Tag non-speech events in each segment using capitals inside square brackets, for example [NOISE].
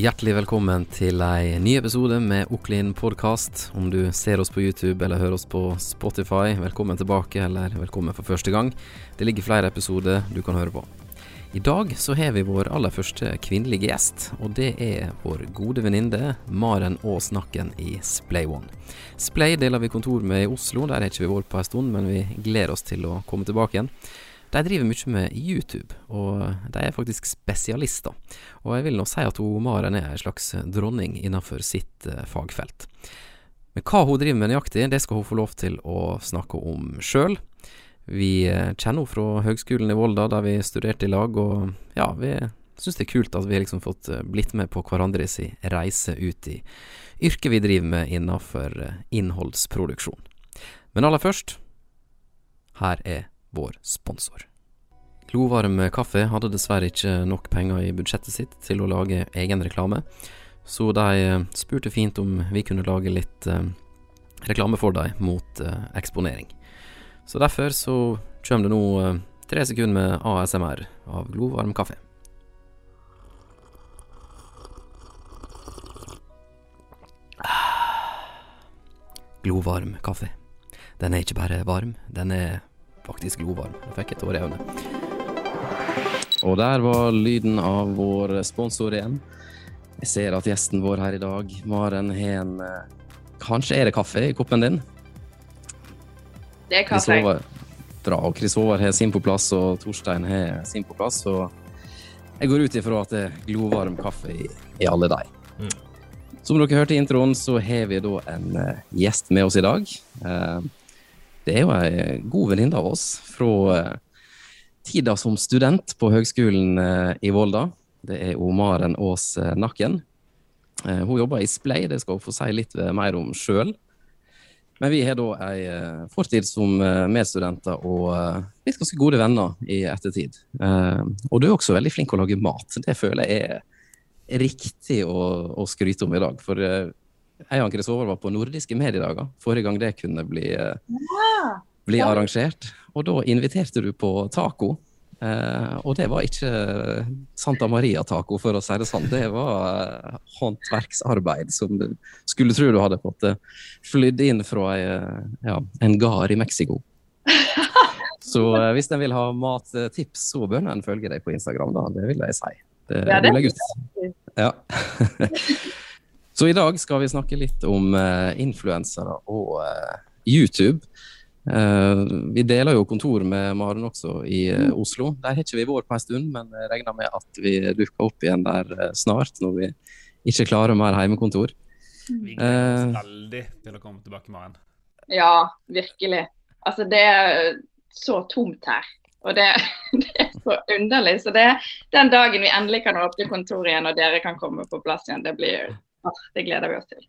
Hjertelig velkommen til en ny episode med Oklin podkast. Om du ser oss på YouTube eller hører oss på Spotify, velkommen tilbake eller velkommen for første gang. Det ligger flere episoder du kan høre på. I dag så har vi vår aller første kvinnelige gjest, og det er vår gode venninne Maren Aas Nakken i Splay One. Splay deler vi kontor med i Oslo, der har ikke vi vært på en stund, men vi gleder oss til å komme tilbake igjen. De driver mye med YouTube, og de er faktisk spesialister. Og jeg vil nå si at hun Maren er en slags dronning innenfor sitt eh, fagfelt. Men hva hun driver med nøyaktig, det skal hun få lov til å snakke om sjøl. Vi eh, kjenner henne fra Høgskolen i Volda, der vi studerte i lag, og ja, vi syns det er kult at vi har liksom fått eh, blitt med på hverandres reise ut i yrket vi driver med innenfor innholdsproduksjon. Men aller først, her er vår sponsor. Glovarm kaffe hadde dessverre ikke nok penger i budsjettet sitt til å lage egen reklame, så de eh, spurte fint om vi kunne lage litt eh, reklame for dem mot eh, eksponering. Så derfor så kommer det nå tre sekunder med ASMR av glovarm kaffe. Glovarm kaffe. Den er ikke bare varm, den er faktisk glovarm. Jeg fikk et år i øynene. Og der var lyden av vår sponsor igjen. Jeg ser at gjesten vår her i dag, Maren, har en eh, Kanskje er det kaffe i koppen din? Det er kaffe. Bra. Og Chris Håvard har sin på plass, og Torstein har sin på plass. Så jeg går ut ifra at det er glovarm kaffe i, i alle de. Mm. Som dere hørte i introen, så har vi da en uh, gjest med oss i dag. Uh, det er jo ei god venninne av oss fra uh, tida som student på Høgskolen uh, i Volda. Det er Maren Aas Nakken. hun jobber i Splay, det skal hun få si litt mer om sjøl. Men vi har da ei fortid som medstudenter og litt ganske gode venner i ettertid. og du er også veldig flink til å lage mat. Det føler jeg er riktig å, å skryte om i dag. For jeg og Chris Håvard var på nordiske mediedager forrige gang det kunne bli, ja. bli arrangert. Og da inviterte du på taco. Eh, og det var ikke Santa Maria-taco, for å si det sånn. Det var eh, håndverksarbeid som du skulle tro du hadde fått eh, flydd inn fra ja, en gard i Mexico. [LAUGHS] Så eh, hvis en vil ha mattips, så bør en følge deg på Instagram, da. Det vil jeg si. Det, ja, det. Ja. [LAUGHS] [LAUGHS] Så i dag skal vi snakke litt om uh, influensere og uh, YouTube. Uh, vi deler jo kontor med Maren også i uh, Oslo. Der har ikke vi vært på en stund, men jeg regner med at vi dukker opp igjen der snart, når vi ikke klarer mer heimekontor. Vi gleder oss veldig til å komme tilbake, Maren. Ja, virkelig. Altså, det er så tomt her. Og det, [LAUGHS] det, er så underlig. Så det, den dagen vi endelig kan åpne kontoret igjen og dere kan komme på plass igjen, det blir det gleder vi oss til.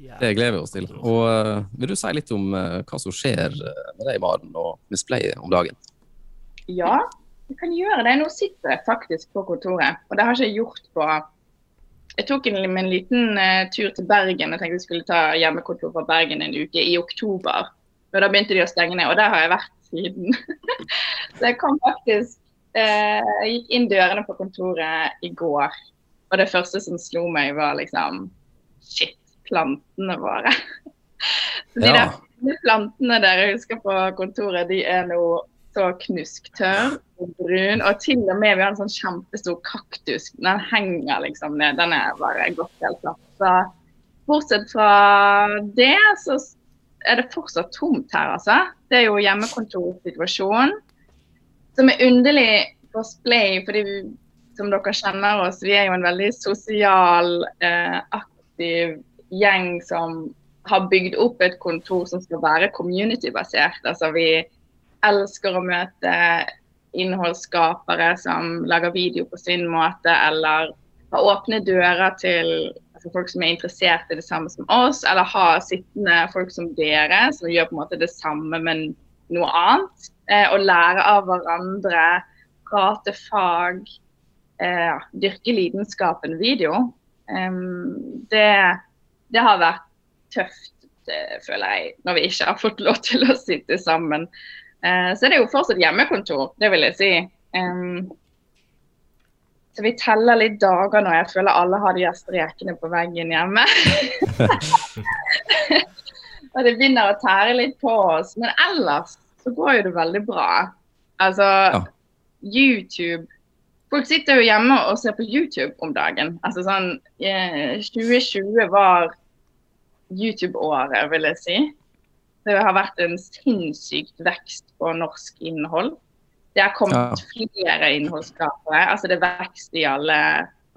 Det gleder vi oss til. Og uh, Vil du si litt om uh, hva som skjer eh, med deg, i Maren, og med Play om dagen? Ja, jeg kan gjøre det. Nå sitter jeg faktisk på kontoret, og det har jeg ikke gjort på Jeg tok en, en liten uh, tur til Bergen. Jeg tenkte jeg skulle ta hjemmekontor fra Bergen en uke i oktober. Men Da begynte de å stenge ned, og der har jeg vært siden. [LAUGHS] Så jeg kom faktisk Jeg gikk inn dørene på kontoret i går og det første som slo meg, var liksom Shit, plantene våre. [LAUGHS] Så de ja. der plantene dere husker på kontoret, de er nå så knusktørr og brun. Og til og med vi har en sånn kjempestor kaktus. Den henger liksom ned. Den er bare gått helt platt. Så bortsett fra det, så er det fortsatt tomt her, altså. Det er jo hjemmekontorsituasjonen. Som er underlig for Splay, fordi som dere kjenner oss, vi er jo en veldig sosial, eh, aktiv gjeng som har bygd opp et kontor som skal være community-basert. Altså vi elsker å møte innholdsskapere som lager video på sin måte, eller har åpne dører til altså folk som er interessert i det samme som oss, eller har sittende folk som dere, som gjør på en måte det samme, men noe annet. Eh, og lære av hverandre, prate fag eh, dyrke lidenskapen video, um, det, det, har vært tøft, føler jeg, når vi ikke har fått lov til å sitte sammen. Uh, så det er jo fortsatt hjemmekontor, det vil jeg si. Um, Så vi teller litt dager nå. Jeg føler alle har de her strekene på veggen hjemme. [LAUGHS] og det begynner å tære litt på oss. Men ellers så går jo det veldig bra. Altså, ja. YouTube Folk sitter jo hjemme og ser på YouTube om dagen. Altså sånn 2020 eh, var YouTube-året, vil jeg si. Det har vært en sinnssykt vekst på norsk innhold. Det har kommet ja. flere innholdsskapere. Altså det er vekst i alle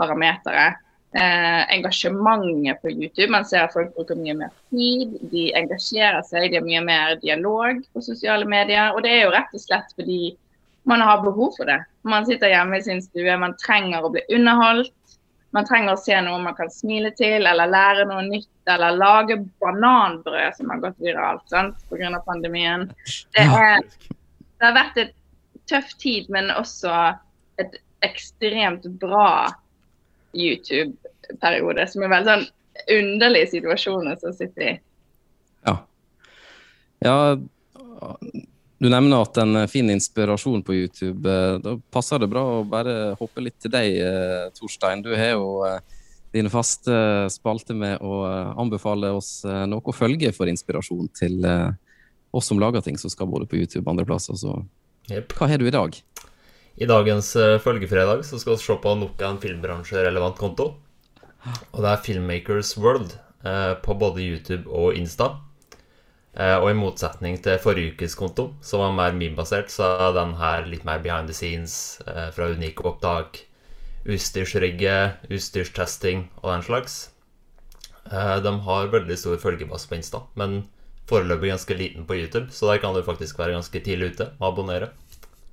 parametere. Eh, engasjementet på YouTube. Man ser at folk bruker mye mer tid. De engasjerer seg, de har mye mer dialog på sosiale medier. Og det er jo rett og slett fordi man har behov for det. Man sitter hjemme i sin stue, man trenger å bli underholdt. Man trenger å se noe man kan smile til, eller lære noe nytt, eller lage bananbrød som har gått viralt pga. pandemien. Det, er, det har vært et tøff tid, men også et ekstremt bra YouTube-periode. Som er veldig sånn underlig situasjon å sitte i. Ja. Ja, du nevner at en fin inspirasjon på YouTube. Eh, da passer det bra å bare hoppe litt til deg, eh, Torstein. Du har jo eh, dine faste spalter med å anbefale oss noe å følge for inspirasjon til oss som lager ting som skal både på YouTube og andre plasser. Så yep. hva har du i dag? I dagens følgefredag så skal vi se på nok en filmbransjerelevant konto. Og det er Filmmakers World på både YouTube og Insta. Eh, og i motsetning til forrige ukes konto, som var mer meme-basert, så er den her litt mer behind the scenes, eh, fra unike opptak, utstyrsrigge, utstyrstesting og den slags. Eh, de har veldig stor følgebase på Insta, men foreløpig ganske liten på YouTube, så der kan du faktisk være ganske tidlig ute og abonnere.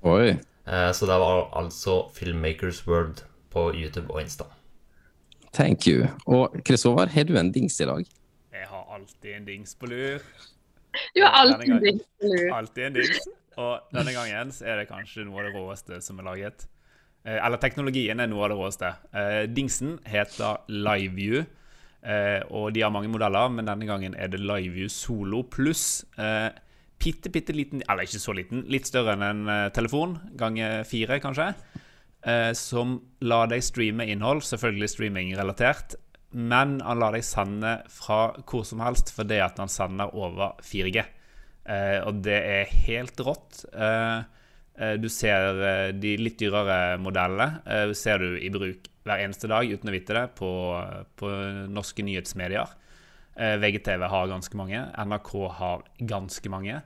Oi. Så det var altså Filmmakers World på YouTube og Insta. Thank you. Og Håvard, har du en dings i dag? Jeg har alltid en dings på lur. [LAUGHS] Du har alltid en dings. Alltid en dings. Og denne gangen er det kanskje noe av det råeste som er laget. Eh, eller teknologien er noe av det råeste. Eh, dingsen heter LiveView. Eh, og de har mange modeller, men denne gangen er det LiveView Solo pluss. Bitte, bitte liten, eller ikke så liten, litt større enn en telefon, ganger fire kanskje. Som lar deg streame innhold, selvfølgelig streaming-relatert, men han lar deg sende fra hvor som helst fordi at han sender over 4G. Eh, og det er helt rått. Eh, eh, du ser eh, de litt dyrere modellene eh, ser du i bruk hver eneste dag uten å vite det på, på norske nyhetsmedier. VGTV har ganske mange. NRK har ganske mange.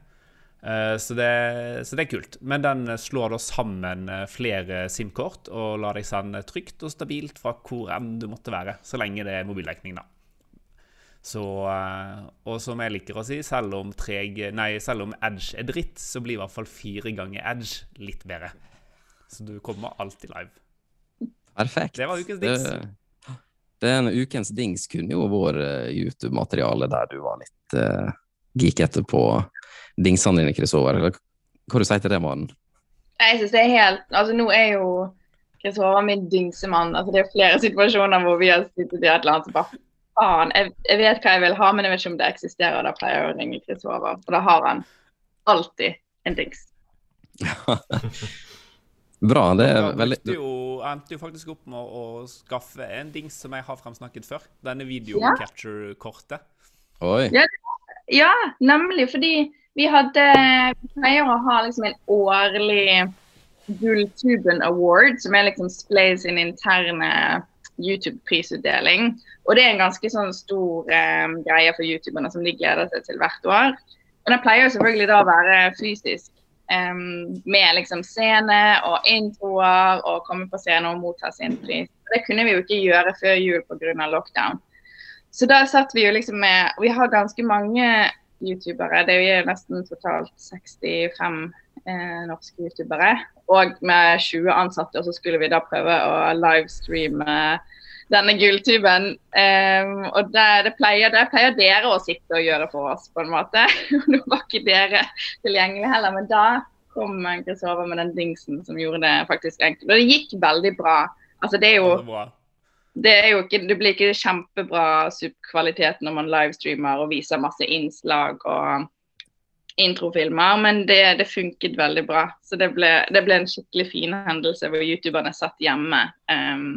Eh, så det, så det, er kult. Men den slår da sammen eh, flere SIM-kort og lar deg sende trygt og stabilt fra hvor enn du måtte være, så lenge det er mobildekning, da. Så, eh, og som jeg liker å si, selv om, treg, nei, selv om Edge er dritt, så blir i hvert fall fire ganger Edge litt bedre. Så du kommer alltid live. Perfekt. Det var ukens dings. Det, den ukens dings kunne jo vært YouTube-materiale der du var litt uh, geek etterpå dingsene dine, Chris Eller Hva du sier til det, mannen? Jeg synes det er helt Altså, nå er jo Håvard min dingsemann. Altså, det er flere situasjoner hvor vi har sittet i et eller annet og bare faen, jeg, jeg, vet hva jeg vil ha, men jeg vet ikke om det eksisterer. Da pleier jeg å ringe Håvard, og da har han alltid en dings. [LAUGHS] Bra. Det er veldig Jeg endte jo faktisk opp med å skaffe en dings som jeg har fremsnakket før. Denne video capture-kortet. Oi. Ja, ja, nemlig. Fordi vi hadde Vi pleier å ha liksom en årlig Gulltuben Award, som er liksom Splay sin interne YouTube-prisutdeling. Og det er en ganske sånn stor um, greie for youtuberne som de gleder seg til hvert år. Og den pleier jo selvfølgelig da å være fysisk. Um, med liksom scene og introer og komme på scenen og motta sin pris. Det kunne vi jo ikke gjøre før jul pga. lockdown. Så da satt vi jo liksom med Vi har ganske mange youtubere. Det er jo nesten totalt 65 eh, norske youtubere. Og med 20 ansatte, og så skulle vi da prøve å livestreame denne gulltuben. Um, og det, det, pleier, det, pleier, dere å sitte og gjøre for oss, på en måte. [LAUGHS] Nå var ikke dere tilgjengelig heller, men da kom Chris over med den dingsen som gjorde det faktisk enkelt. Og det gikk veldig bra. Altså, det er jo det, ikke, det, blir ikke kjempebra superkvalitet når man livestreamer og viser masse innslag og introfilmer, men det, det, funket veldig bra. Så det ble, det ble, en skikkelig fin hendelse hvor youtuberne satt hjemme um,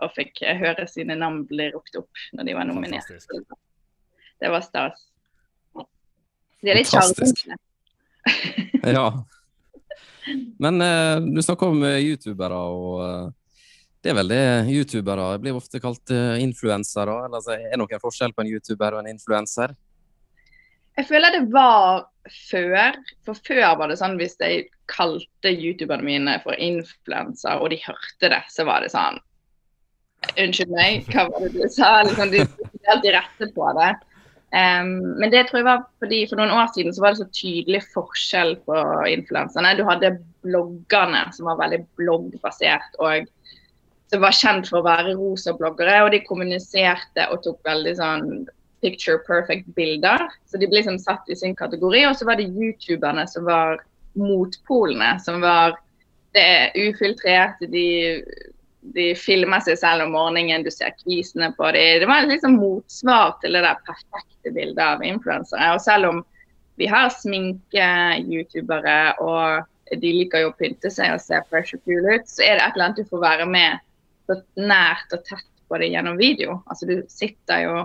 og fikk høre sine navn bli ropt opp når de var nominert. Fantastisk. Det var stas. De er litt sjarmerende. [LAUGHS] ja. Men uh, du snakker om uh, youtubere, og uh, det er vel det youtubere blir ofte kalt influensere. Altså, er det noen forskjell på en youtuber og en influenser? Jeg føler det var før. For før var det sånn hvis jeg kalte youtuberne mine for influenser, og de hørte det, så var det sånn Unnskyld meg, hva var det du sa? Liksom, de helt alltid rette på det. Um, men det tror jeg var fordi for noen år siden så var det så tydelig forskjell på influenserne. Du hadde bloggerne som var veldig bloggbasert og som var kjent for å være rosa bloggere, og de kommuniserte og tok veldig sånn picture perfect-bilder. Så de ble liksom satt i sin kategori. Og så var det youtuberne som var motpolene, som var det ufiltrerte. De, de filmer seg selv om morgenen, du ser kvisene på dem. Det var liksom motsvar til det der perfekte bildet av influensere. Og selv om vi har sminke-youtubere, og de liker jo å pynte seg og se fresh og cool ut, så er det et eller annet du får være med så nært og tett på det gjennom video. Altså Du sitter jo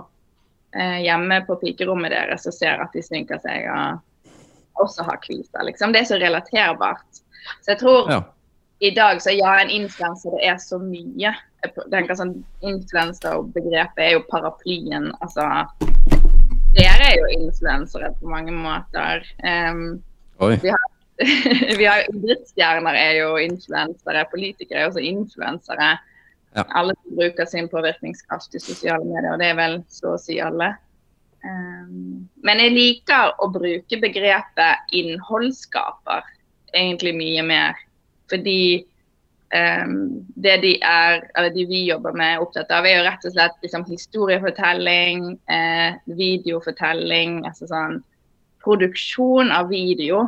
eh, hjemme på pikerommet deres og ser at de sminker seg og også har kviser. Liksom. Det er så relaterbart. Så jeg tror ja. i dag så ja, en influenser det er så mye. Jeg tenker sånn Influenser-begrepet er jo paraplyen. Altså Dere er jo influensere på mange måter. Um, vi har [LAUGHS] vi har Idrettsstjerner er jo influensere, politikere er også influensere. Ja. Alle som bruker sin påvirkningskraft i sosiale medier, og det er vel så å si alle. Um, men jeg liker å bruke begrepet innholdsskaper egentlig mye mer. Fordi um, det de er, eller de vi jobber med, er opptatt av, er jo rett og slett liksom, historiefortelling, eh, videofortelling, altså sånn produksjon av video.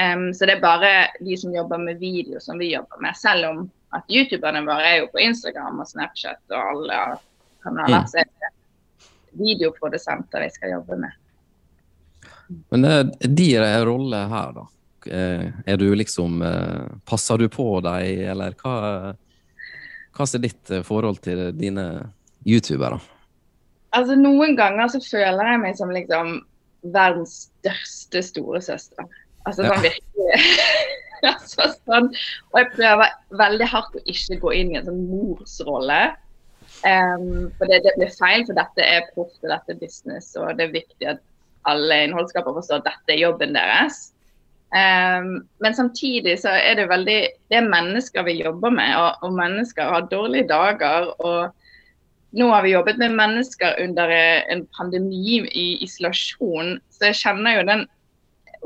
Um, så det er bare de som jobber med video som vi jobber med. Selv om at youtuberne våre er jo på Instagram og Snapchat og alle kanaler. Mm. Så er det videoprodusenter vi skal jobbe med. Men uh, din rolle her, da. Eh, er du liksom uh, Passer du på deg, eller hva, hva er ditt forhold til dine youtubere? Altså, noen ganger så føler jeg meg som liksom verdens største storesøster. Altså sånn ja. virkelig [LAUGHS] [LAUGHS] altså, sånn. Og jeg prøver veldig hardt å ikke gå inn i en sånn morsrolle. Um, for det, det, blir feil, for dette er proft og dette er business. Og det er viktig at alle innholdsskapere forstår at dette er jobben deres. Um, men samtidig så er det veldig Det er mennesker vi jobber med, og, og mennesker har dårlige dager. og nå har vi jobbet med mennesker under en pandemi i isolasjon, så jeg kjenner jo den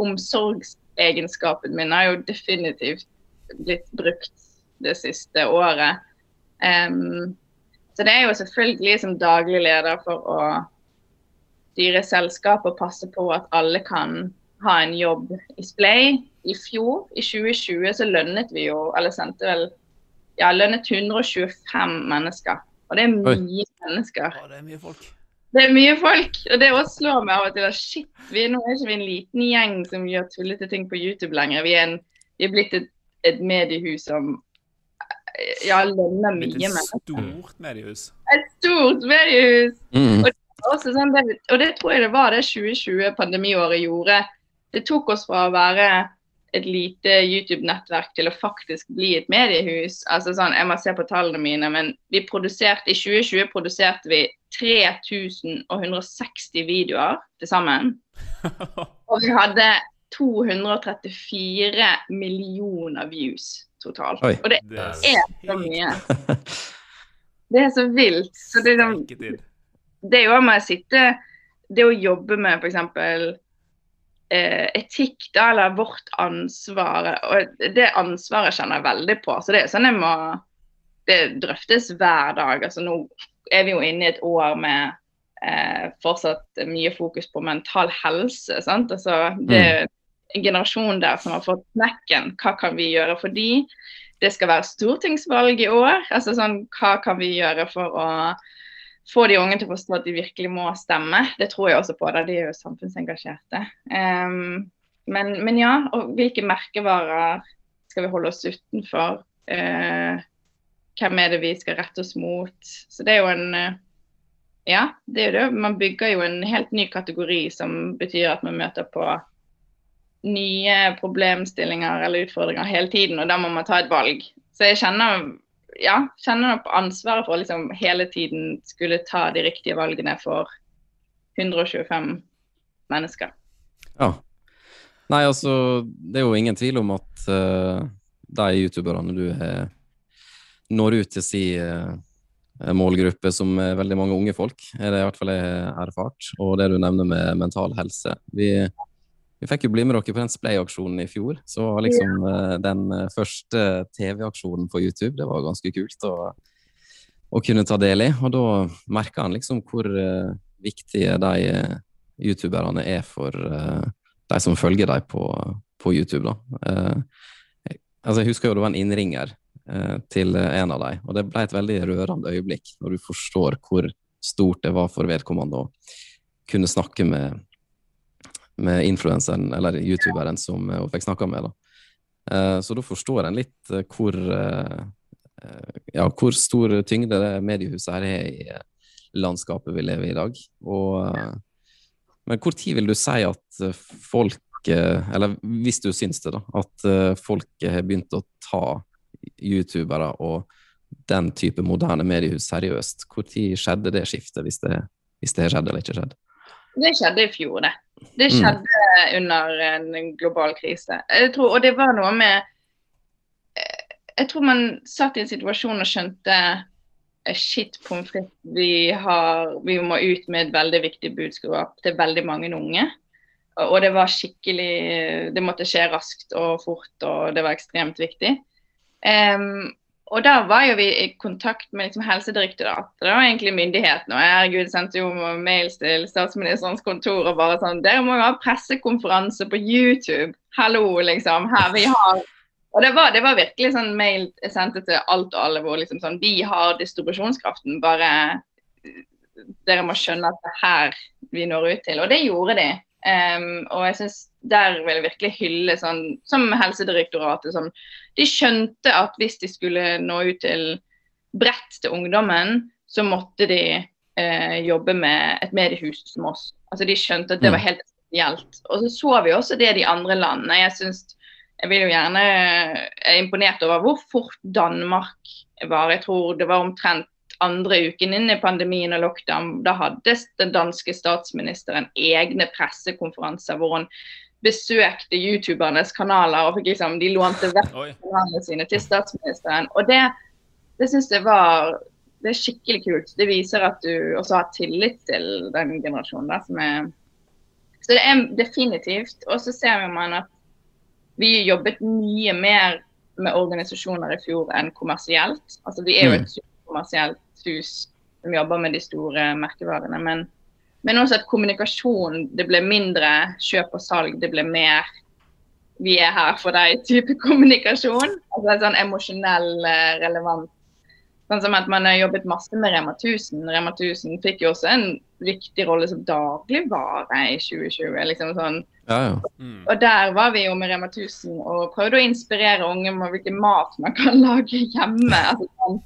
omsorgs egenskapen min har jo definitivt blitt brukt det siste året. Um, så det er jo selvfølgelig som daglig leder for å styre selskap og passe på at alle kan ha en jobb i Splay. I fjor, i 2020, så lønnet vi jo, eller sendte vel ja, lønnet 125 mennesker. Og det er mye Oi. mennesker. Ja, det er mye folk. Det er mye folk. Og det også slår meg av og til at shit, vi er, nå er ikke vi en liten gjeng som gjør tullete ting på YouTube lenger. Vi er, en, vi er blitt et, et, mediehus som ja, lønner mye. mer. Et stort mediehus. Et stort mediehus. Mm. Og, det sånn, det, og, det, tror jeg det var det 2020-pandemiåret gjorde. Det tok oss fra å være et lite YouTube-nettverk til å faktisk bli et mediehus. Altså sånn, Jeg må se på tallene mine, men vi produserte, i 2020 produserte vi 3160 videoer til sammen. [LAUGHS] Og vi hadde 234 millioner views totalt. Oi. Og det er så mye. Det er så vilt. Så det, er, det er jo med å sitte Det å jobbe med f.eks eh, etikk, da, eller vårt ansvar. Og det ansvaret kjenner jeg veldig på. Så det er sånn jeg må Det drøftes hver dag. Altså nå er vi jo inne i et år med eh, fortsatt mye fokus på mental helse. sant? Altså det er mm. en generasjon der som har fått knekken. Hva kan vi gjøre for de? Det skal være stortingsvalg i år. altså sånn, Hva kan vi gjøre for å få de unge til å forstå at de virkelig må stemme. Det tror jeg også på, da de er jo samfunnsengasjerte. Um, men, men, ja, og hvilke merkevarer skal vi holde oss utenfor? Eh, hvem er det vi skal rette oss mot? Så det er jo en eh, Ja, det er jo det. Man bygger jo en helt ny kategori som betyr at man møter på nye problemstillinger eller utfordringer hele tiden, og da må man ta et valg. Så jeg kjenner ja, kjenner på ansvaret for å liksom hele tiden skulle ta de riktige valgene for 125 mennesker. Ja. Nei, altså, det er jo ingen tvil om at uh, de youtuberne du har når ut til si uh, målgruppe, som er veldig mange unge folk, er det i hvert fall jeg har erfart. Og det du nevner med mental helse. Vi, vi fikk jo bli med dere på den Splay-aksjonen i fjor. Så liksom uh, den første TV-aksjonen på YouTube, det var ganske kult å, å kunne ta del i. Og da merka han liksom hvor viktige de youtuberne er for de som følger deg på, på YouTube. da. Eh, altså Jeg husker jo det var en innringer eh, til en av dem, og det ble et veldig rørende øyeblikk når du forstår hvor stort det var for vedkommende å kunne snakke med, med influenseren, eller youtuberen, som hun fikk snakka med. da. Eh, så da forstår en litt eh, hvor, eh, ja, hvor stor tyngde det mediehuset her er i landskapet vi lever i i dag. Og men tid vil du si at eh, folk, eller hvis du syns det, da, at eh, folk har begynt å ta youtubere og den type moderne mediehus seriøst? Tid skjedde det skiftet, hvis det, hvis det skjedde eller ikke skjedde? Det skjedde i fjor, det. Det mm. skjedde mm. under en global krise. Tror, og det var noe med eh, Jeg tror man satt i en situasjon og skjønte shit pommes frites, vi, vi må ut med et veldig viktig budskap til veldig mange unge. Og det var skikkelig Det måtte skje raskt og fort, og det var ekstremt viktig. Um, og da var jo vi i kontakt med liksom Helsedirektoratet og egentlig myndighetene. Og herregud sendte jo mails til statsministerens kontor og bare sånn Dere må jo ha pressekonferanse på YouTube. Hallo, liksom. Her vi har og det var, det var, virkelig sånn mail jeg sendte til alt og alle hvor liksom sånn Vi har distribusjonskraften, bare dere må skjønne at det er her vi når ut til. Og det gjorde de. Um, og jeg synes der vil jeg virkelig hylle sånn som Helsedirektoratet. Sånn, de skjønte at hvis de skulle nå ut til bredt til ungdommen, så måtte de eh, jobbe med et mediehus som oss. Altså De skjønte at det var helt spesielt. Og så så vi også det i de andre landene. Jeg synes jeg vil jo gjerne Jeg er imponert over hvor fort Danmark var. Jeg tror det var omtrent andre uken inn i pandemien og lockdown. Da hadde den danske statsministeren egne pressekonferanser hvor hun besøkte youtubernes kanaler og fikk liksom, de lånte vekk kanalene sine til statsministeren. Og det, det syns jeg var det er skikkelig kult. Det viser at du også har tillit til den generasjonen. Der, som er, så det er definitivt. Og så ser man at vi jobbet mye mer med organisasjoner i fjor enn kommersielt. Altså Vi er jo mm. et kommersielt hus som jobber med de store merkevarene. Men, men også at kommunikasjon det ble mindre kjøp og salg, det ble mer vi er her for deg-type [LAUGHS] kommunikasjon. Altså en sånn emosjonell, eh, relevant Sånn som at man har jobbet masse med Rema 1000. Rema 1000 fikk jo også en viktig rolle som dagligvare i 2020. liksom sånn. Ja, ja. Mm. Og der var vi jo med Rema 1000 og prøvde å inspirere unge med hvilken mat man kan [LAUGHS] lage hjemme. altså sånn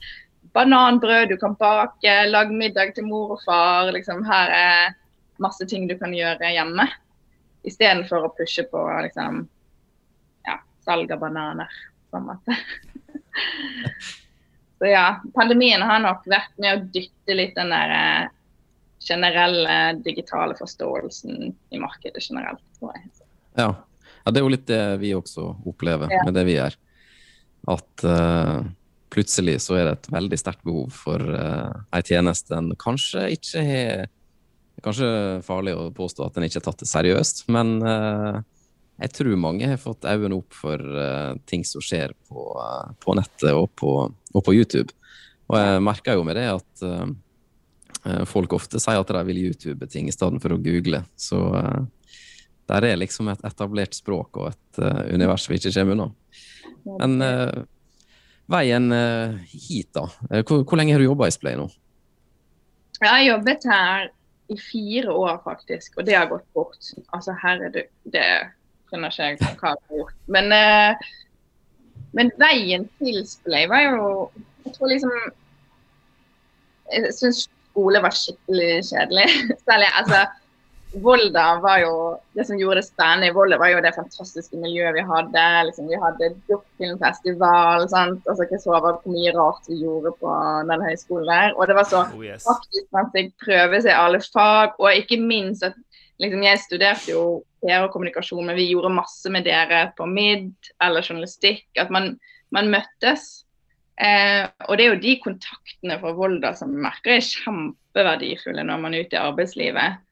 Bananbrød du kan bake, lag middag til mor og far. liksom Her er masse ting du kan gjøre hjemme. Istedenfor å pushe på liksom ja, salg av bananer. på en måte. [LAUGHS] Så ja, pandemien har nok vært med å dytte litt den der eh, generelle digitale forståelsen i markedet generelt, tror jeg. Ja. ja det er jo litt det vi også opplever ja. med det vi gjør. At uh, plutselig så er det et veldig sterkt behov for uh, ei tjeneste en kanskje ikke har Kanskje farlig å påstå at en ikke har tatt det seriøst, men uh, jeg tror mange har fått øynene opp for uh, ting som skjer på, uh, på nettet og på, og på, YouTube. Og jeg merker jo med det at folk ofte sier at de vil YouTube ting i stedet for å google. Så der er liksom et etablert språk og et univers vi ikke kommer unna. Men veien hit, da. Hvor, hvor, lenge har du jobba i Splay nå? Jeg har jobbet her i fire år, faktisk, og det har gått bort. Altså, her er det, skjønner ikke hva jeg har gjort. Men, eh, men veien til Splay var jo Jeg tror liksom Jeg syns skole var skikkelig kjedelig. [LAUGHS] Særlig altså Volda var jo Det som gjorde det spennende i Volda, var jo det fantastiske miljøet vi hadde. Liksom, vi hadde Dukkfilmfestival. Altså, jeg så hvor mye rart vi gjorde på den høyskolen der. Og det var så Oh, yes. faktisk man fikk prøve seg alle fag. Og ikke minst at liksom, jeg studerte jo PR og kommunikasjon, men vi gjorde masse med dere på MID eller journalistikk. At man, man møttes. Eh, og det er jo de kontaktene fra Volda som jeg merker er kjempeverdifulle når man er ute i arbeidslivet.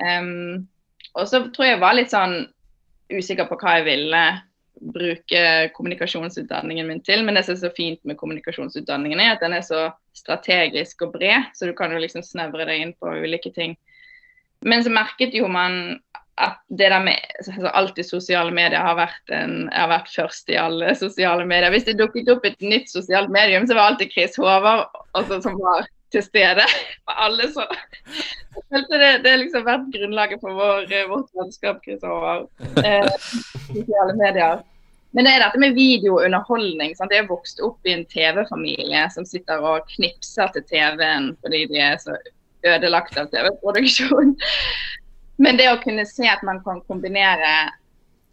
Em, og så tror jeg jeg var litt sånn usikker på hva jeg ville bruke kommunikasjonsutdanningen min til. Men det som er så fint med kommunikasjonsutdanningen, er at den er så strategisk og bred, så du kan jo liksom snevre deg inn på ulike ting. Men så merket jo man at det der med altså Alltid sosiale medier har vært, en, har vært først i alle sosiale medier. Hvis det dukket opp et nytt sosialt medium, så var alltid Chris Håvard altså, som var til stede. For alle så Jeg det, det liksom vært grunnlaget for vår, vårt vennskap, Kristoffer, Eh, sosiale medier. Men det er dette med video og underholdning. Sant? Jeg vokst opp i en TV-familie som sitter og knipser til TV-en fordi de er så ødelagt av TV-produksjon. Men det å kunne se at man kan kombinere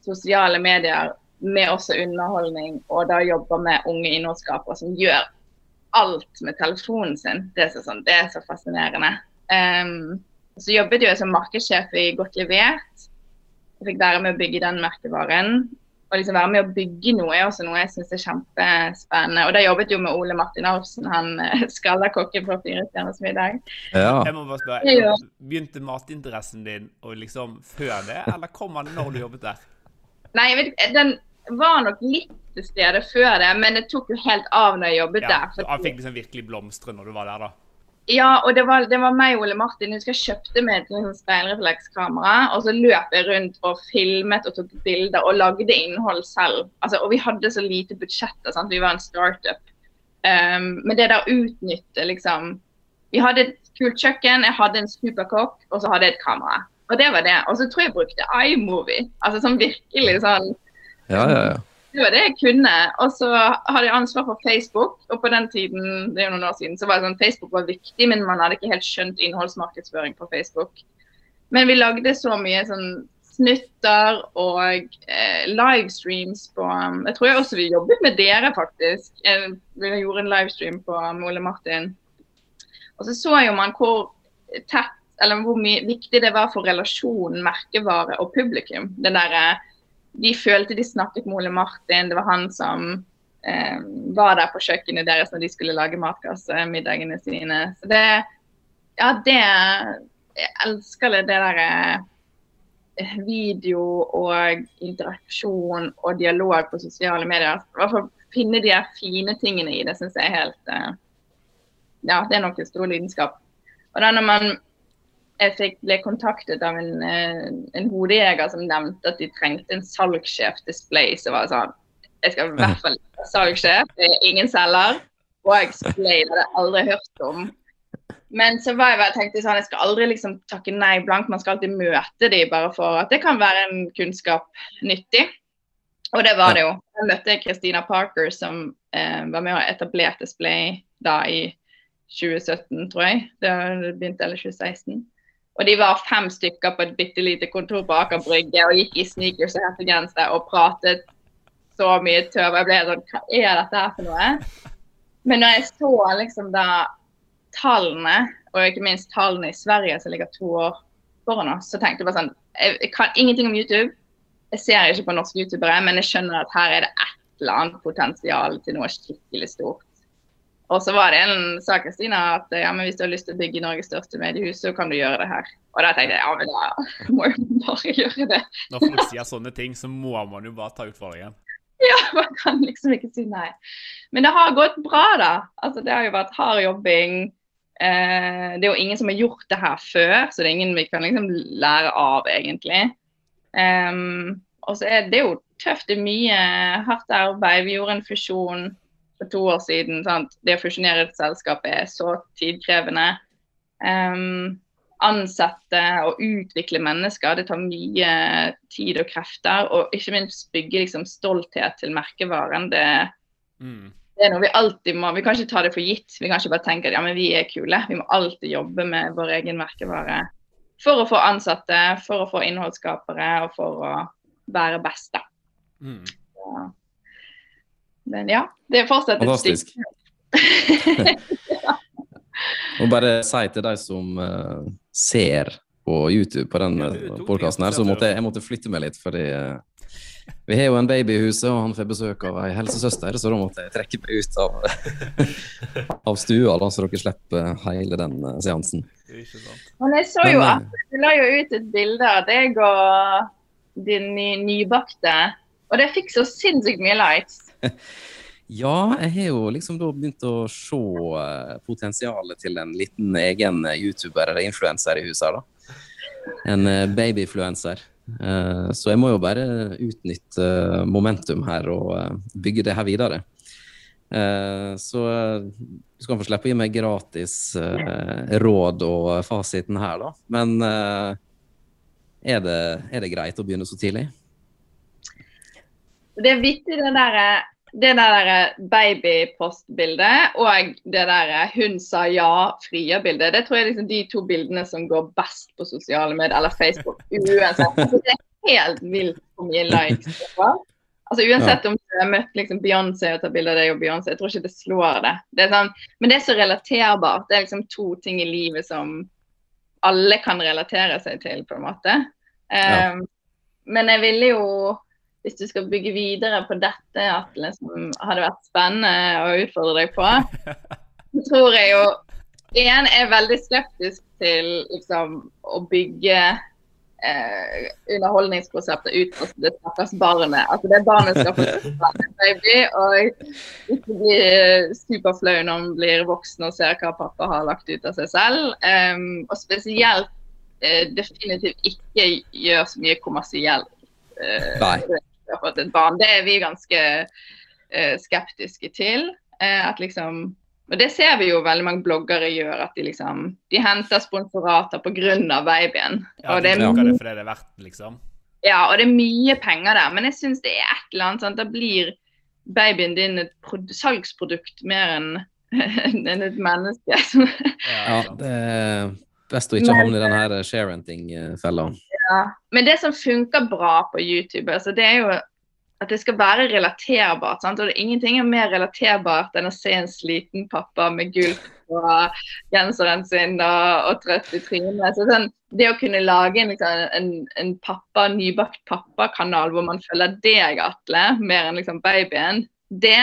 sosiale medier med også underholdning, og da jobbe med unge innholdsskapere som gjør alt med telefonen sin, det er så, sånn, det er så fascinerende. Um, så jobbet jo jeg som markedssjef i Godt levert. Jeg fikk være med å bygge den merkevaren. Å liksom være med å bygge noe er også noe jeg syns er kjempespennende. Og da jobbet jo med Ole Martin Alfsen, han eh, [LAUGHS] skalla kokken fra Fire stjerners middag. Ja. Jeg må bare spørre. Begynte matinteressen din og liksom før det, eller kom han når du jobbet der? Nei, jeg vet den var nok litt til stede før det, men det tok jo helt av når jeg jobbet Ja, der. Ja, han fikk liksom virkelig blomstre når du var der, da. Ja, og det var, det var meg og Ole Martin. Jeg husker jeg kjøpte meg et liksom speilreflekskamera, og så løp jeg rundt og filmet og tok bilder og lagde innhold selv. Altså, og vi hadde så lite budsjetter, sant? vi var en startup. Um, men det der å utnytte liksom Vi hadde et kult kjøkken, jeg hadde en superkokk, og så hadde jeg et kamera. Og det var det. Og så tror jeg jeg brukte iMovie. Altså sånn virkelig sånn Ja, ja, ja. Det var det jeg kunne. Og så hadde jeg ansvar for Facebook. Og på den tiden, det er jo noen år siden, så var det sånn Facebook var viktig, men man hadde ikke helt skjønt innholdsmarkedsføring på Facebook. Men vi lagde så mye sånn snutter og eh, livestreams på Jeg tror jeg også vi jobbet med dere, faktisk. Vi gjorde en livestream på med Ole Martin. Og så så jo man hvor tett eller hvor mye viktig det var for relasjonen merkevare og publikum. Det derre eh, de følte de snakket med Ole Martin. Det var han som eh, var der på kjøkkenet deres når de skulle lage matkassemiddagene sine. Så det Ja, det Jeg elsker det, det derre eh, video og interaksjon og dialog på sosiale medier. I hvert fall finne de fine tingene i det, syns jeg er helt eh, Ja, det er nok en stor lidenskap. Og da når man jeg fikk, ble kontaktet av en, eh, en hodejeger som nevnte at de trengte en salgssjef display, så var det sånn Jeg skal i [LAUGHS] hvert fall være salgssjef, det er ingen selger. Og display det hadde jeg aldri hørt om. Men så var jeg bare tenkte sånn, jeg skal aldri liksom takke nei blankt. Man skal alltid møte de bare for at det kan være en kunnskap nyttig. Og det var det jo. Jeg møtte Christina Parker, som eh, var med og etablerte Display da i 2017, tror jeg. Det begynte eller 2016. Og de var fem stykker på et bitte lite kontor på Aker Brygge og gikk i sneakers og hettegenser og pratet så mye tøv. Jeg ble sånn Hva er dette her for noe? Men når jeg så liksom da tallene, og ikke minst tallene i Sverige som ligger to år foran oss, så tenkte jeg bare sånn Jeg, kan ingenting om YouTube. Jeg ser ikke på norske youtubere, men jeg skjønner at her er det et eller annet potensial til noe skikkelig stort. Og så var det en sak Kristina at ja, men hvis du har lyst til å bygge Norges største mediehus, så kan du gjøre det her. Og da tenkte jeg ja, men da [LAUGHS] må jeg bare gjøre det. Når folk sier sånne ting, så må man jo bare ta utfordringen. Ja, man kan liksom ikke si nei. Men det har gått bra, da. Altså, det har jo vært hard jobbing. Eh, det er jo ingen som har gjort det her før, så det er ingen vi kan liksom lære av, egentlig. Um, og så er det jo tøft. Det er mye hardt arbeid. Vi gjorde en fusjon for to år siden. Sant? Det å fusjonere et selskap er så tidkrevende. Um, ansette og utvikle mennesker. Det tar mye tid og krefter. Og ikke minst bygge liksom, stolthet til merkevaren. Det, Mm. det er noe vi alltid må Vi kan ikke ta det for gitt. Vi kan ikke bare tenke at ja, men vi er kule. Vi må alltid jobbe med vår egen merkevare for å få ansatte, for å få innholdsskapere og for å være best. da. Mm. Så- Men ja, det er fortsatt et Fantastisk. stykke. [LAUGHS] Og bare si til de som uh, ser på YouTube på den Ja, ja, du tok podkasten her, så måtte jeg, jeg måtte flytte meg litt, fordi uh, vi har jo en baby i huset, og han får besøk av ei helsesøster, så da måtte jeg trekke meg ut av, [LAUGHS] av stua, da, så dere slipper hele den eh, seansen. Men jeg så jo at du la jo ut et bilde av deg og din nybakte, og det fikk så sinnssykt mye likes. [LAUGHS] Ja, jeg har jo liksom da begynt å se eh, potensialet til en liten egen eh, YouTuber eller influenser i huset da. En babyfluenser. Eh, så jeg må jo bare utnytte momentum her og bygge det her videre. Så du skal få slippe å gi meg gratis råd og fasiten her, da. Men er, det, er det greit å begynne så tidlig? Det er vittig det der, det der babypostbildet og det der hun sa ja, Fria-bildet. Det tror jeg er liksom de to bildene som går best på sosiale medier, eller Facebook. [LAUGHS] Uansett. Det er helt vilt hvor mye likes det får. Altså Uansett om du har møtt liksom Beyoncé og tar bilde av deg og Beyoncé, jeg tror ikke det slår det. det sånn, men det er så relaterbart. Det er liksom to ting i livet som alle kan relatere seg til, på en måte. Ja. Um, men jeg ville jo hvis du skal bygge videre på dette, Atle, som hadde vært spennende å utfordre deg på, [LAUGHS] så tror jeg jo En er veldig skeptisk til liksom, å bygge eh, underholdningskonseptet ut fra det stakkars barnet. Altså det barnet skal få [LAUGHS] baby, og ikke bli eh, superflau når han blir voksen og ser hva pappa har lagt ut av seg selv. Um, og spesielt eh, definitivt ikke gjør så mye kommersielt Uh, Nei. Har fått et barn. Det er vi ganske eh, skeptiske til. Eh, at liksom, og Det ser vi jo veldig mange bloggere gjør, at de liksom de henter sponsorater pga. babyen. Ja, og, de det er, det fordi det er verdt, liksom. ja, og det er mye penger der. Men jeg syns det er et eller annet sånn, Da blir babyen din et prod salgsprodukt mer enn [LAUGHS] enn et menneske. Ja, Ja, det er best å ikke havne i den her sharenting-fella. Ja. Men det som funker bra på YouTube, altså det er jo at det skal være relaterbart. Sant? Og det er ingenting er mer relaterbart enn å se en sliten pappa med gulp på genseren sin og, og trøtt i trynet. Så sånn, det å kunne lage en, liksom, en, en pappa, nybakt pappakanal hvor man følger deg, Atle, mer enn liksom babyen, det,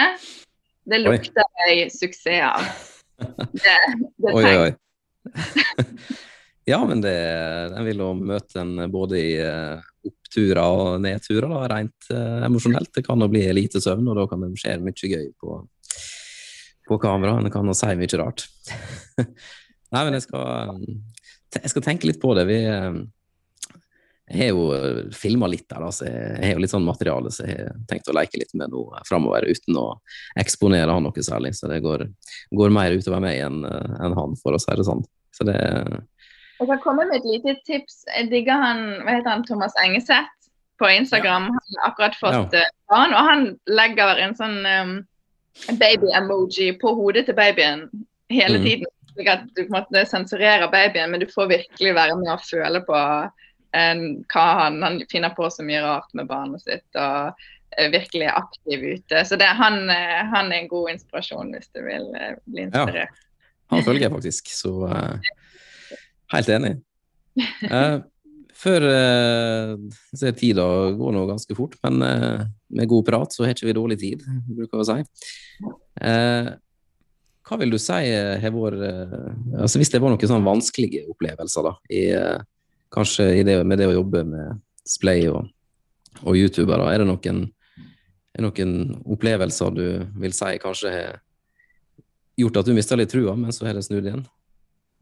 det lukter jeg suksess av. [LAUGHS] Det, det oi, oi. [LAUGHS] ja, men det, den vil jo møte en både i eh, oppturer og nedturer, da, rent eh, emosjonelt. Det kan jo bli lite søvn, og da kan det skje mye gøy på, på kamera. Det kan jo si mye rart. [LAUGHS] Nei, men jeg skal, jeg skal tenke litt på det. Vi eh, jeg har jo filma litt der, da, så jeg har jo litt sånn materiale så jeg har tenkt å leke litt med nå framover, uten å eksponere han noe særlig. Så det går, går mer utover meg enn en han, for å si det sånn. Så det Jeg kan komme med et lite tips. Jeg digger han, hva heter han, Thomas Engeseth på Instagram. Han har akkurat fått ja. barn, og han legger en sånn um, baby-emoji på hodet til babyen hele mm. tiden. Slik at du på en måte sensurerer babyen, men du får virkelig være med og føle på en, hva han, han finner på så mye rart med barnet sitt. og virkelig aktiv ute. Så det, han, eh, han er en god inspirasjon hvis du vil eh, bli inspirert. Ja, Han følger jeg faktisk, så eh, helt enig. Eh, før eh, så er tida går nå ganske fort, men eh, med god prat så har ikke vi dårlig tid, bruker vi å si. Eh, hva vil du si har vært eh, altså Hvis det var noen sånn vanskelige opplevelser, da, i, eh, kanskje i det, med det å jobbe med Splay og, og YouTuber, er det noen, er noen opplevelser du vil si kanskje har gjort at du mista litt trua, men så har det snudd igjen?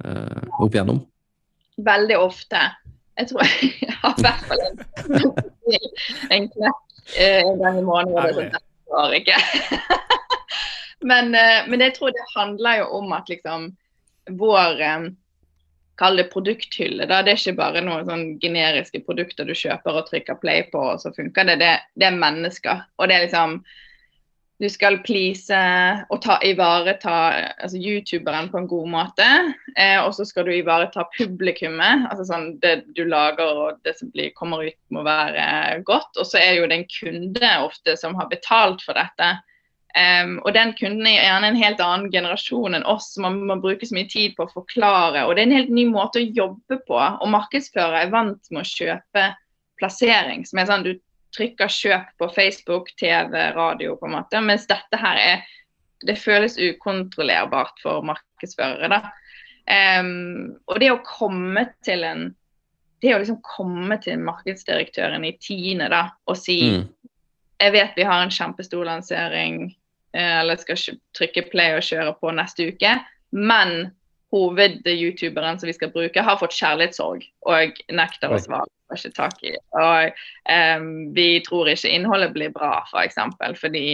eh, opp igjennom? Veldig ofte. Jeg tror [LAUGHS] jeg har i hvert fall en, [LAUGHS] en knekk eh, en gang i måneden. Det sånn, ikke. [LAUGHS] men, eh, men jeg tror det handler jo om at liksom vår eh, Kall det produkthylle. Da. Det er ikke bare noen sånn generiske produkter du kjøper og trykker play på, og så funker det. Det, det er mennesker. Og det er liksom du skal please og ta, ivareta altså youtuberen på en god måte. Eh, og så skal du ivareta publikummet. altså sånn Det du lager og det som blir, kommer ut må være godt. Og så er jo det en kunde ofte som har betalt for dette. Um, og den kunden er gjerne en helt annen generasjon enn oss. Man man bruker så mye tid på å forklare. Og det er en helt ny måte å jobbe på. Og markedsfører er vant med å kjøpe plassering. som er sånn Du trykker kjøp på Facebook, TV, radio, på en måte. Mens dette her er Det føles ukontrollerbart for markedsførere, da. Um, og det å komme til en Det å liksom komme til markedsdirektøren i tiende da, og si mm. Jeg vet vi har en kjempestor lansering, eh, eller skal trykke play og kjøre på neste uke, men hoved-youtuberen som vi skal bruke, har fått kjærlighetssorg og nekter å svare. Får ikke tak i. Og um, vi tror ikke innholdet blir bra, f.eks. For eksempel, fordi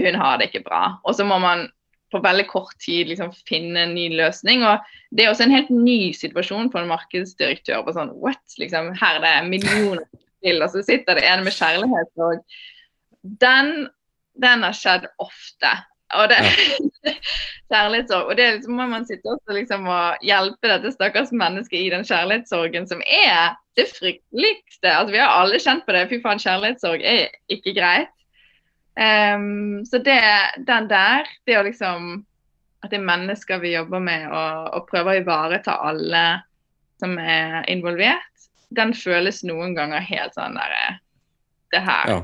hun har det ikke bra. Og så må man på veldig kort tid liksom finne en ny løsning. og Det er også en helt ny situasjon for en markedsdirektør. på sånn, what, liksom, Her er det millioner til, og så sitter det en med kjærlighetssorg. Den, den har skjedd ofte. Og det, ja. [LAUGHS] kjærlighetssorg. Og det liksom, må man sitte også liksom og hjelpe dette stakkars mennesket i den kjærlighetssorgen som er det frykteligste. Altså, vi har alle kjent på det. Fy faen, kjærlighetssorg er ikke greit. Um, så det, den der, det å liksom At det er mennesker vi jobber med og, og prøver å ivareta alle som er involvert, den føles noen ganger helt sånn der Det her ja.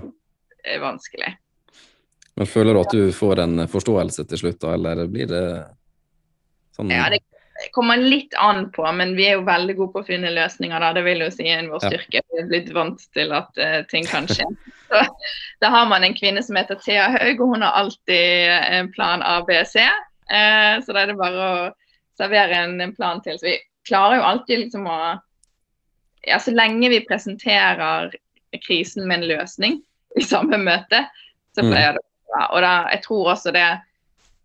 er vanskelig. Men Føler du at du får en forståelse til slutt, da, eller blir det sånn Ja, det kommer litt an på, men vi er jo veldig gode på å finne løsninger. da, Det vil jo si en vår styrke. Vi er blitt vant til at uh, ting kan skje. [LAUGHS] Så, da har man en kvinne som heter Thea Haug, og hun har alltid en plan A, B, C. Uh, så da er det bare å servere en, en, plan til. Så vi klarer jo alltid liksom å Ja, så lenge vi presenterer krisen med en løsning i samme møte, så mm. pleier det og da, jeg tror også det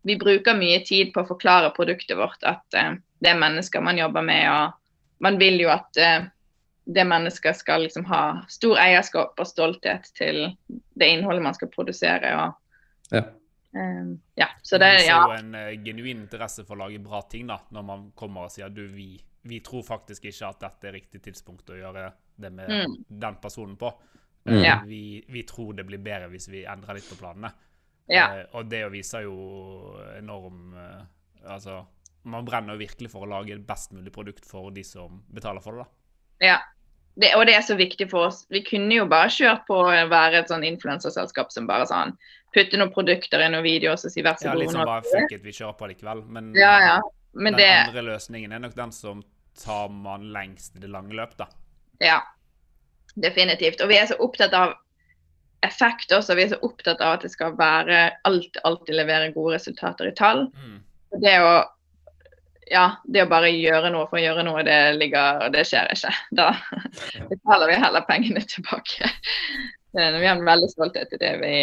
Vi bruker mye tid på å forklare produktet vårt, at uh, det er mennesker man jobber med. og Man vil jo at uh, det mennesket skal liksom ha stor eierskap og stolthet til det innholdet man skal produsere. og ja. Um, ja, så det, ja. Det er jo en uh, genuin interesse for å lage bra ting, da, når man kommer og sier du, vi, vi tror faktisk ikke at dette er riktig tidspunkt å gjøre det med mm. den personen på. Mm. Uh, vi, vi, tror det blir bedre hvis vi endrer litt på planene. Ja. Eh, og det viser jo enorm eh, Altså, man brenner jo virkelig for å lage et best mulig produkt for de som betaler for det, da. Ja. Det, og det er så viktig for oss. Vi kunne jo bare kjørt på å være et sånn influenserselskap som bare sånn putte noen produkter i noen videoer og si vær så god. Ja, liksom bare fuck it, vi kjører på likevel. Men, ja, ja. Men den det... andre løsningen er nok den som tar man lengst i det lange løp, da. Ja, definitivt. Og vi er så opptatt av effekt også. Vi er så opptatt av at det skal være alltid, alltid levere gode resultater i tall. Mm. Det å ja, det å bare gjøre noe for å gjøre noe, det ligger Det skjer ikke. Da [LAUGHS] betaler vi heller pengene tilbake. Vi har en veldig stolthet i det vi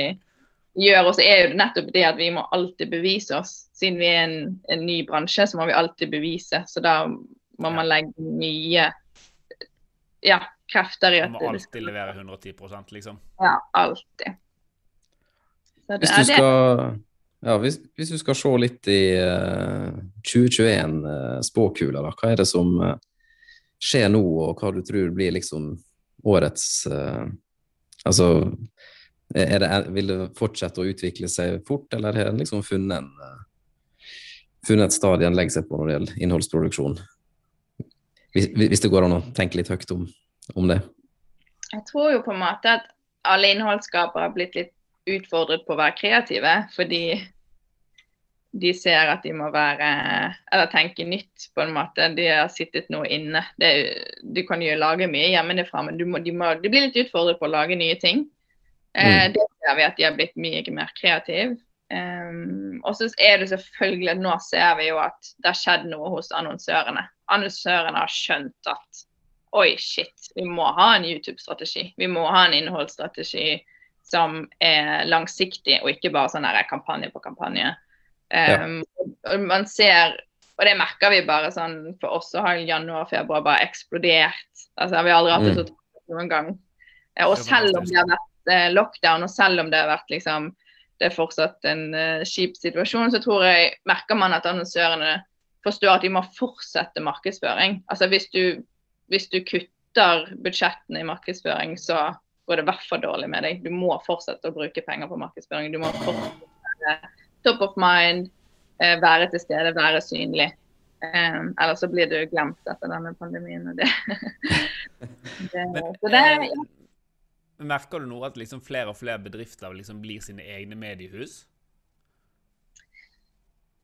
gjør. Og så er jo det nettopp det at vi må alltid bevise oss. Siden vi er en, en ny bransje, så må vi alltid bevise. Så da må man legge mye ja, krefter i at Du må alltid levere 110% liksom? Ja, alltid. hvis du skal ja, hvis, hvis, du skal se litt i uh, 2021, uh, spåkula, hva er det som uh, skjer nå, og hva du tror blir liksom årets uh, Altså, er det, vil det fortsette å utvikle seg fort, eller har en liksom funnet en uh, funnet et stadie en legger seg på når det gjelder innholdsproduksjon? Hvis, hvis det går an å tenke litt høyt om om det? Jeg tror jo på en måte at alle innholdsskapere har blitt litt utfordret på å være kreative. Fordi de ser at de må være Eller tenke nytt, på en måte. De har sittet noe inne. Det, du kan jo lage mye hjemmefra, men må, de, må, de, blir litt utfordret på å lage nye ting. Eh, mm. det ser vi at de har blitt mye mer kreative. Um, og så er det selvfølgelig Nå ser vi jo at det har skjedd noe hos annonsørene. Annonsørene har skjønt at oi, shit, vi må ha en YouTube-strategi. Vi må ha en innholdsstrategi som er langsiktig, og ikke bare sånn kampanje på kampanje. Um, ja. Man ser Og det merker vi bare sånn For oss så har januar og februar bare eksplodert. Altså Vi har aldri hatt det så Mm. noen gang. Eh, Og selv om det har vært eh, lockdown, og selv om det har vært liksom det er fortsatt en eh, kjip situasjon, så tror jeg merker man at annonsørene forstår at de må fortsette markedsføring. Altså Hvis du, hvis du kutter budsjettene i markedsføring, så går det i hvert fall dårlig med deg. Du må fortsette å bruke penger på markedsføring. Du må fortsette være top of mind, eh, være til stede, være synlig. Um, ellers så blir du glemt etter denne pandemien. Det. det, [LAUGHS] Men, det eh, ja. Merker du nå at liksom flere og flere bedrifter liksom blir sine egne mediehus?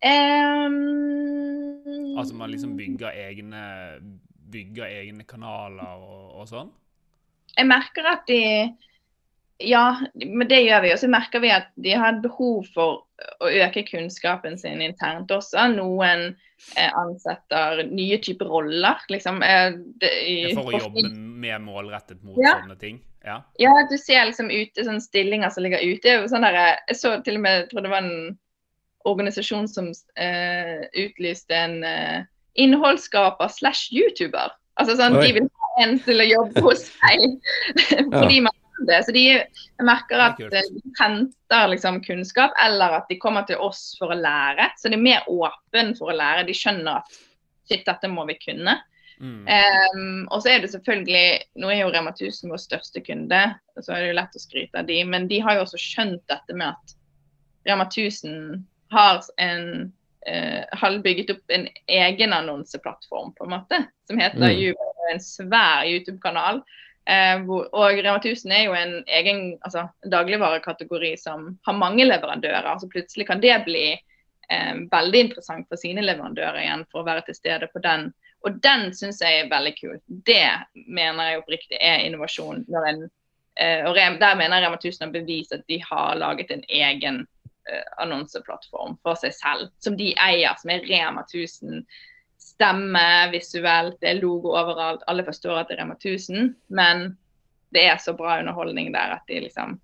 Um, Altså man liksom bygger egne, bygger egne kanaler og, og sånn? Jeg merker at de Ja, men det gjør vi. Og så merker vi at de har behov for å øke kunnskapen sin internt også. Noen eh, ansetter nye typer roller, liksom. Eh, det, i, For å jobbe mer målrettet mot Ja. sånne ting? Ja. Ja, du ser liksom ute sånne stillinger som ligger ute. Sånn der, jeg så til og med, jeg tror det var en organisasjon som eh, utlyste en eh, innholdsskaper slash YouTuber. Altså sånn, Oi. De vil ha en til å jobbe hos seg [LAUGHS] fordi man kan det. Så de, jeg merker at eh, de henter liksom kunnskap, eller at de kommer til oss for å lære. Så de er mer åpne for å lære. De skjønner at shit, dette må vi kunne. Mm. Um, og så er det selvfølgelig Nå er jo Rema 1000 vår største kunde, så er det jo lett å skryte av de, men de har jo også skjønt dette med at Rema 1000 har en eh, har bygget opp en egen annonseplattform, på en måte, som heter Mm. Jubo, en svær YouTube-kanal. Eh, hvor, og Rema 1000 er jo en egen altså, dagligvarekategori som har mange leverandører. Så plutselig kan det bli eh, veldig interessant for sine leverandører igjen, for å være til stede på den. Og den syns jeg er veldig kul. Det mener jeg oppriktig er innovasjon. En, eh, og der mener jeg Rema 1000 har bevist at de har laget en egen annonseplattform for seg selv, som de eier, som er Rema 1000. Stemme visuelt, det er logo overalt, alle forstår at det er Rema 1000. Men det er så bra underholdning der at de liksom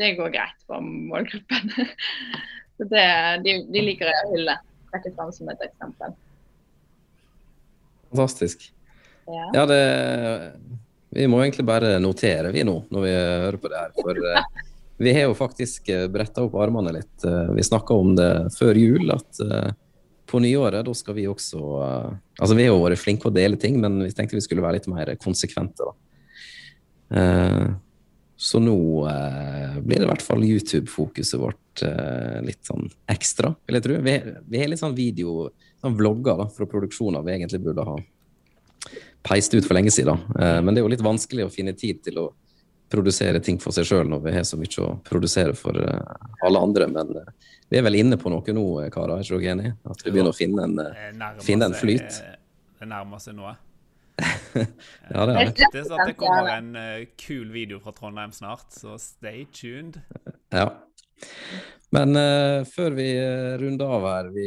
Det går greit for målgruppen. [LAUGHS] så det, de, de liker å hylle. Trekke fram som et eksempel. Fantastisk. Ja. Ja, det Vi må egentlig bare notere, vi nå, når vi hører på det her. For eh, vi har jo faktisk uh, bretta opp armene litt. Eh, vi snakka om det før jul, at eh, på nyåret, da skal vi også eh, Altså, vi har jo vært flinke å dele ting, men vi tenkte vi skulle være litt mer konsekvente, da. Eh, så nå eh, blir det i hvert fall YouTube-fokuset vårt eh, litt sånn ekstra, vil jeg tro. Vi, vi har litt sånn video, sånn vlogger da, fra produksjoner vi egentlig burde ha peist ut for lenge siden. Eh, men det er jo litt vanskelig å finne tid til å produsere ting for seg sjøl når vi har så mye å produsere for eh, alle andre. Men eh, vi er vel inne på noe nå, eh, karer, er ikke dere enig? At vi begynner å finne en Det Finne en flyt. [LAUGHS] Det nærmer seg noe. [LAUGHS] Ja, det er det. Ryktes at det kommer en kul video fra Trondheim snart, så stay tuned. [LAUGHS] Ja. Men uh, før vi runder av her vi,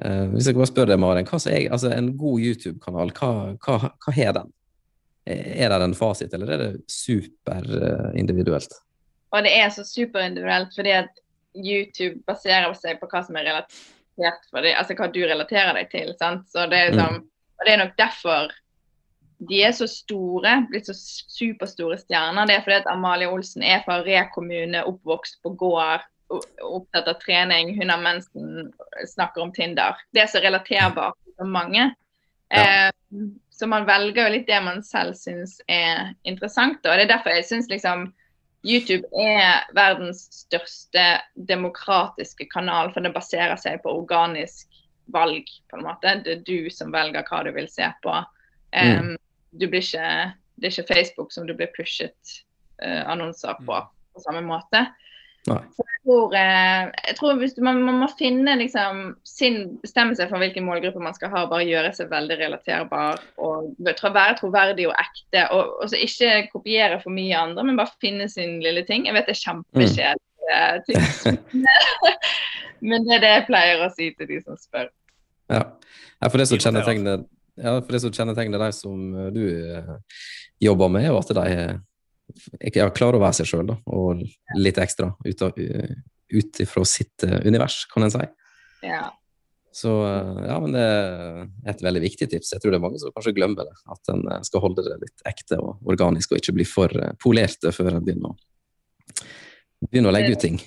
eh, Hvis jeg bare spør deg, Maren. Hva er, altså, en god YouTube-kanal, hva, hva, hva har den? Er det en fasit, eller er det superindividuelt? Og det er så superindividuelt fordi at YouTube baserer seg på hva som er relatert for deg, altså hva du relaterer deg til. sant? Så det er liksom, Og det er nok derfor de er så store, blitt så superstore stjerner. Det er fordi at Amalie Olsen er fra Re kommune, oppvokst på gård, opptatt av trening. Hun har mensen, snakker om Tinder. Det er så relaterbart for mange. Ja. Eh, så man velger jo litt det man selv syns er interessant. Og Det er derfor jeg syns liksom YouTube er verdens største demokratiske kanal, for det baserer seg på organisk valg, på en måte. Det er du som velger hva du vil se på. Um, du blir ikke, det er ikke Facebook som du blir pushet uh, annonser på på samme måte. Så tror, eh, jeg tror hvis man, man må finne liksom sin, bestemme seg for hvilken målgruppe man skal ha, bare gjøre seg veldig relaterbar og være troverdig og ekte. Og, og så ikke kopiere for mye andre, men bare finne sin lille ting. Jeg vet det er kjempekjedelig, mm. ting, [LAUGHS] [LAUGHS] men det er det jeg pleier å si til de som spør. Ja. ja, for det som kjennetegner ja, for det som kjennetegner de som eh, du eh, jobber med, er at de ja, å være seg sjøl, og litt ekstra ut av- ut ifra sitt eh, univers, kan en si. Ja. Så ja, men det er et veldig viktig tips. Jeg tror det er mange som kanskje glemmer det. At en skal holde det litt ekte og organisk, og ikke bli for polerte før en begynner å, begynner å legge ut ting.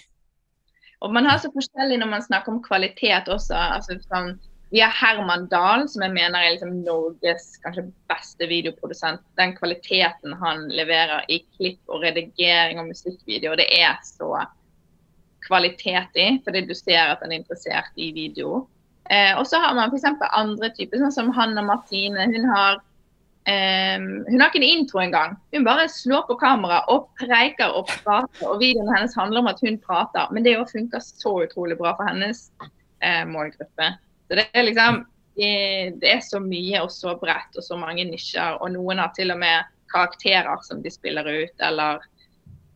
Og man har så forskjellig når man snakker om kvalitet også. altså sånn vi har Herman Dahl, som jeg mener er liksom Norges kanskje beste videoprodusent. Den kvaliteten han leverer i klipp og redigering og musikkvideo, det er så kvalitet i, fordi du ser at han er interessert i video. Eh, og så har man f.eks. andre typer, sånn som Hanna Martine. Hun har, eh, hun har ikke en intro engang. Hun bare slår på kamera og preiker og prater. Og videoen hennes handler om at hun prater, men det funker så utrolig bra for hennes eh, målgruppe. Så det er liksom det er så mye og så bredt og så mange nisjer. Og noen har til og med karakterer som de spiller ut, eller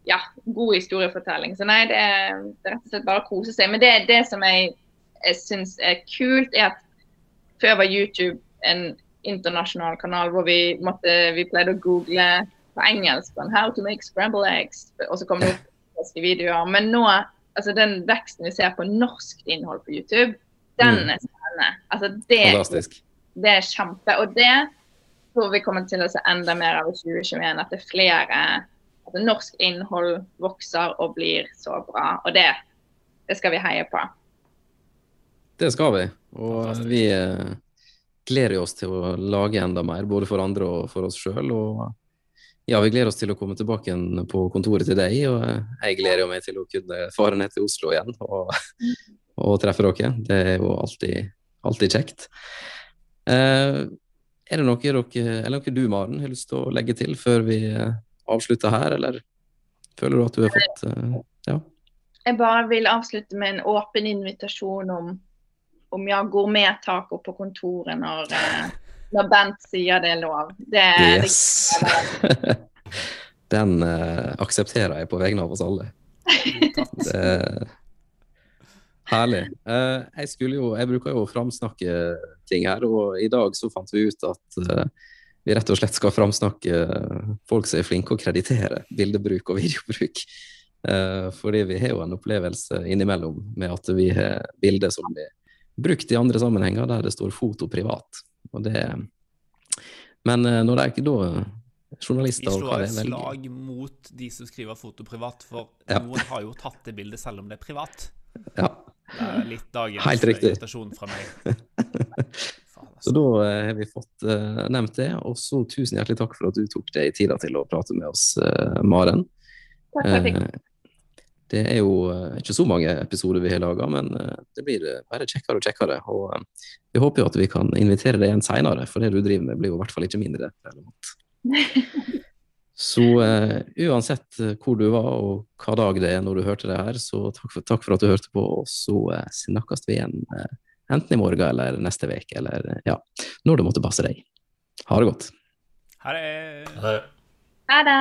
ja, god historiefortelling. Så nei, det er, det er rett og slett bare å kose seg. Men det, det som jeg, jeg syns er kult, er at før var YouTube en internasjonal kanal hvor vi, måtte, vi pleide å google på engelsk sånn, 'How to make scramble eggs', og så kom det opp videoer. Men nå, altså den veksten vi ser på norsk innhold på YouTube, den mm. er spennende. Altså, det, Fantastisk. Det er kjempe. Og det tror vi kommer til å se enda mer av i 2021. At det er flere altså Norsk innhold vokser og blir så bra. Og det, det skal vi heie på. Det skal vi. Og Fantastisk. vi eh, gleder oss til å lage enda mer, både for andre og for oss sjøl. Og ja, vi gleder oss til å komme tilbake igjen på kontoret til deg. Og jeg gleder meg til å kunne fare ned til Oslo igjen og og treffe dere. Det er jo alltid, alltid kjekt. Eh, er det noe dere, eller noe du, Maren, har lyst til å legge til før vi eh, avslutter her, eller føler du at du har fått eh, Ja. Jeg bare vil avslutte med en åpen invitasjon om, om jeg går med taco på kontoret når, eh, når Bent sier det er lov. Det, yes. Det, [LAUGHS] Den uh, aksepterer jeg på vegne av oss alle. Det, Herlig. Uh, jeg, jo, jeg, bruker jo å framsnakke ting her, og i dag så fant vi ut at uh, vi rett og slett skal framsnakke folk som er flinke å kreditere bildebruk og videobruk. Uh, fordi vi har jo en opplevelse innimellom med at vi har bilder som blir brukt i andre sammenhenger der det står 'foto privat'. Det, men når det er ikke da journalister Vi slår et slag mot de som skriver 'foto privat', for ja. noen har jo tatt det bildet selv om det er privat. Ja. Det er litt dagens Helt riktig. invitasjon fra meg. [LAUGHS] Så da uh, har vi fått uh, nevnt det. Og så tusen hjertelig takk for at du tok deg tida til å prate med oss, uh, Maren. Takk for det. Det er jo ikke så mange episoder vi har laga, men det blir bare kjekkere og kjekkere. Og vi håper jo at vi kan invitere deg igjen seinere, for det du driver med blir jo i hvert fall ikke mindre relevant. [LAUGHS] Så uh, uansett uh, hvor du var og hva dag det er når du hørte det her, så takk for, takk for at du hørte på, og så uh, snakkes vi igjen enten i morgen eller neste uke, eller ja, når det måtte passe deg. Ha det godt. Ha det. Ha det. Ha det.